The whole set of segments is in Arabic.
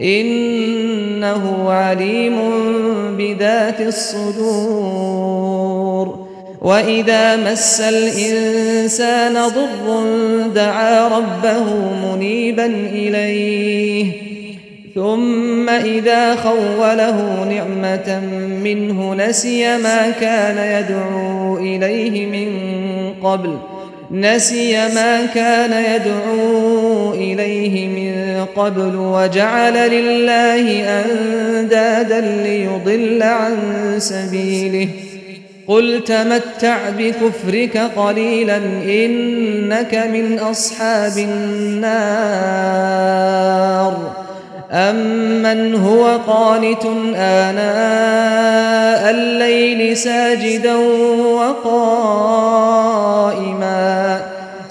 إنه عليم بذات الصدور. وإذا مس الإنسان ضر دعا ربه منيبا إليه. ثم إذا خوله نعمة منه نسي ما كان يدعو إليه من قبل. نسي ما كان يدعو إليه من قبل وجعل لله أندادا ليضل عن سبيله. قل تمتع بكفرك قليلا إنك من أصحاب النار. أمن هو قانت آناء الليل ساجدا وقائما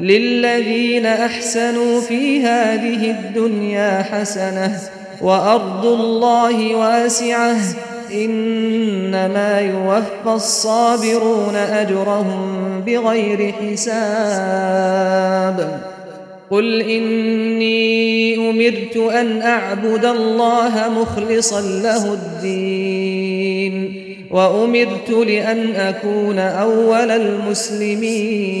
للذين أحسنوا في هذه الدنيا حسنة وأرض الله واسعة إنما يوفى الصابرون أجرهم بغير حساب. قل إني أمرت أن أعبد الله مخلصا له الدين وأمرت لأن أكون أول المسلمين.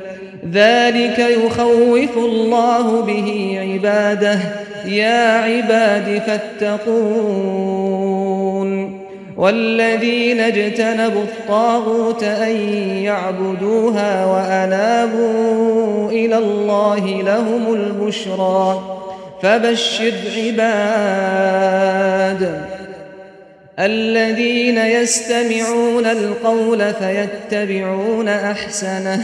ذلك يخوف الله به عباده. يا عباد فاتقون. والذين اجتنبوا الطاغوت أن يعبدوها وأنابوا إلى الله لهم البشرى. فبشر عباد الذين يستمعون القول فيتبعون أحسنه.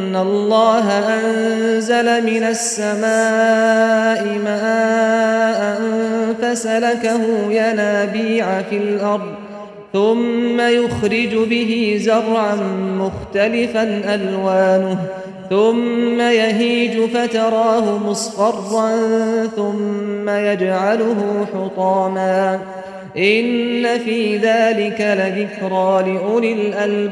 الله أنزل من السماء ماء فسلكه ينابيع في الأرض ثم يخرج به زرعا مختلفا ألوانه ثم يهيج فتراه مصفرا ثم يجعله حطاما إن في ذلك لذكرى لأولي الألباب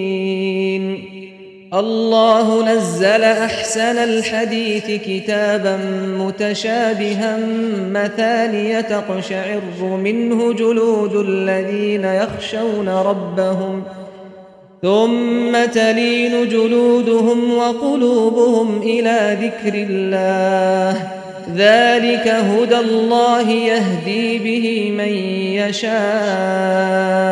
الله نزل أحسن الحديث كتابا متشابها مثانية تقشعر منه جلود الذين يخشون ربهم ثم تلين جلودهم وقلوبهم إلى ذكر الله ذلك هدى الله يهدي به من يشاء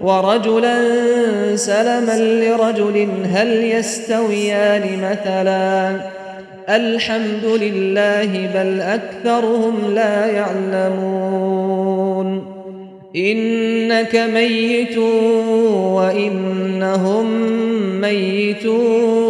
ورجلا سلما لرجل هل يستويان مثلا؟ الحمد لله بل أكثرهم لا يعلمون. إنك ميت وإنهم ميتون.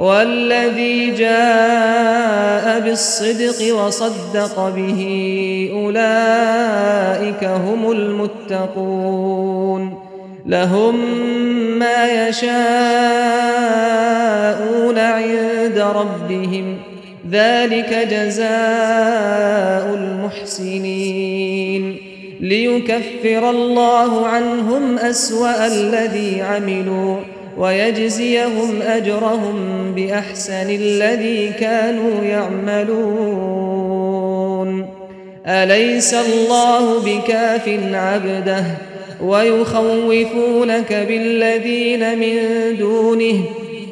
والذي جاء بالصدق وصدق به أولئك هم المتقون لهم ما يشاءون عند ربهم ذلك جزاء المحسنين ليكفر الله عنهم أسوأ الذي عملوا ويجزيهم أجرهم بأحسن الذي كانوا يعملون. أليس الله بكاف عبده ويخوفونك بالذين من دونه؟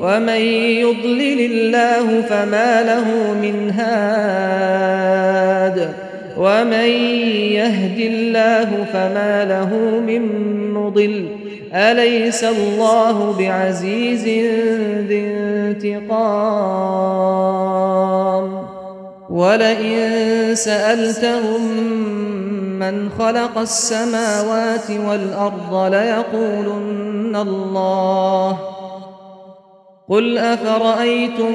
ومن يضلل الله فما له من هاد. ومن يهد الله فما له من مضل. أليس الله بعزيز ذي انتقام؟ ولئن سألتهم من خلق السماوات والأرض ليقولن الله. قل أفرأيتم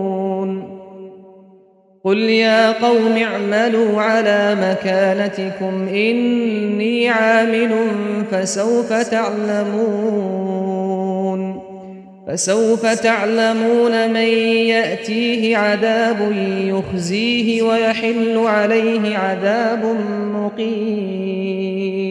قل يا قوم اعملوا على مكانتكم إني عامل فسوف تعلمون فسوف تعلمون من يأتيه عذاب يخزيه ويحل عليه عذاب مقيم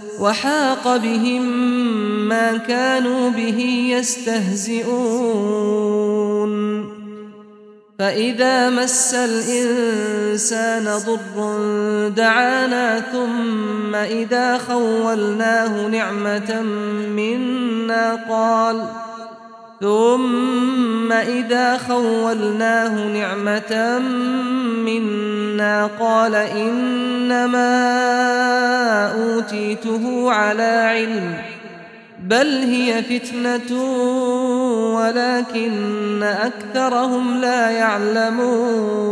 وحاق بهم ما كانوا به يستهزئون. فإذا مس الإنسان ضر دعانا ثم إذا خولناه نعمة منا قال ثم إذا خولناه نعمة منا قال إنما أوتيته على علم بل هي فتنة ولكن أكثرهم لا يعلمون.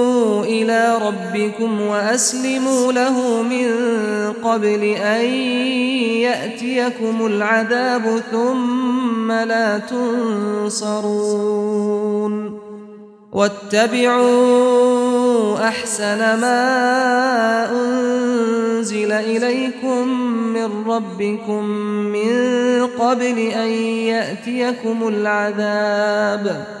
إلى ربكم وأسلموا له من قبل أن يأتيكم العذاب ثم لا تنصرون واتبعوا أحسن ما أنزل إليكم من ربكم من قبل أن يأتيكم العذاب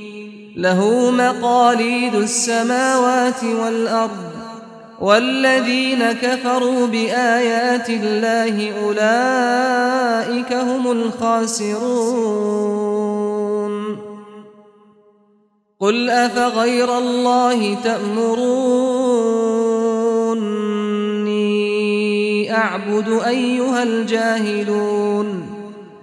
له مقاليد السماوات والأرض والذين كفروا بآيات الله أولئك هم الخاسرون. قل أفغير الله تأمروني أعبد أيها الجاهلون.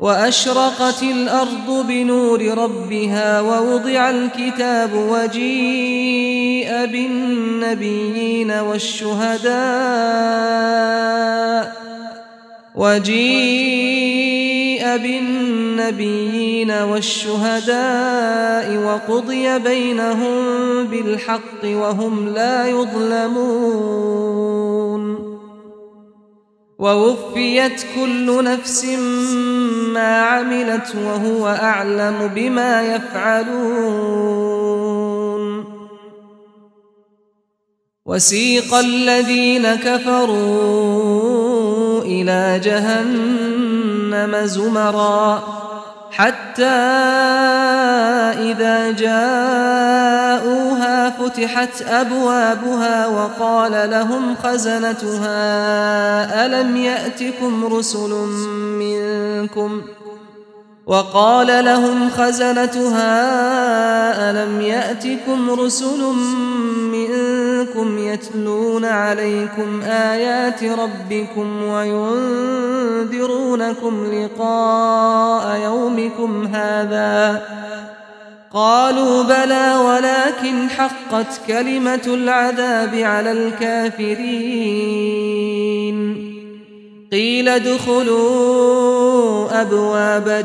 وأشرقت الأرض بنور ربها ووضع الكتاب وجيء بالنبيين والشهداء وجيء بالنبيين والشهداء وقضي بينهم بالحق وهم لا يظلمون ووفيت كل نفس ما عملت وهو أعلم بما يفعلون. وسيق الذين كفروا إلى جهنم زمرًا. حتى إذا جاءوها فتحت أبوابها وقال لهم خزنتها ألم يأتكم رسل منكم؟ وقال لهم خزنتها ألم يأتكم رسل منكم؟ يتلون عليكم آيات ربكم وينذرونكم لقاء يومكم هذا. قالوا بلى ولكن حقت كلمة العذاب على الكافرين. قيل ادخلوا أبواب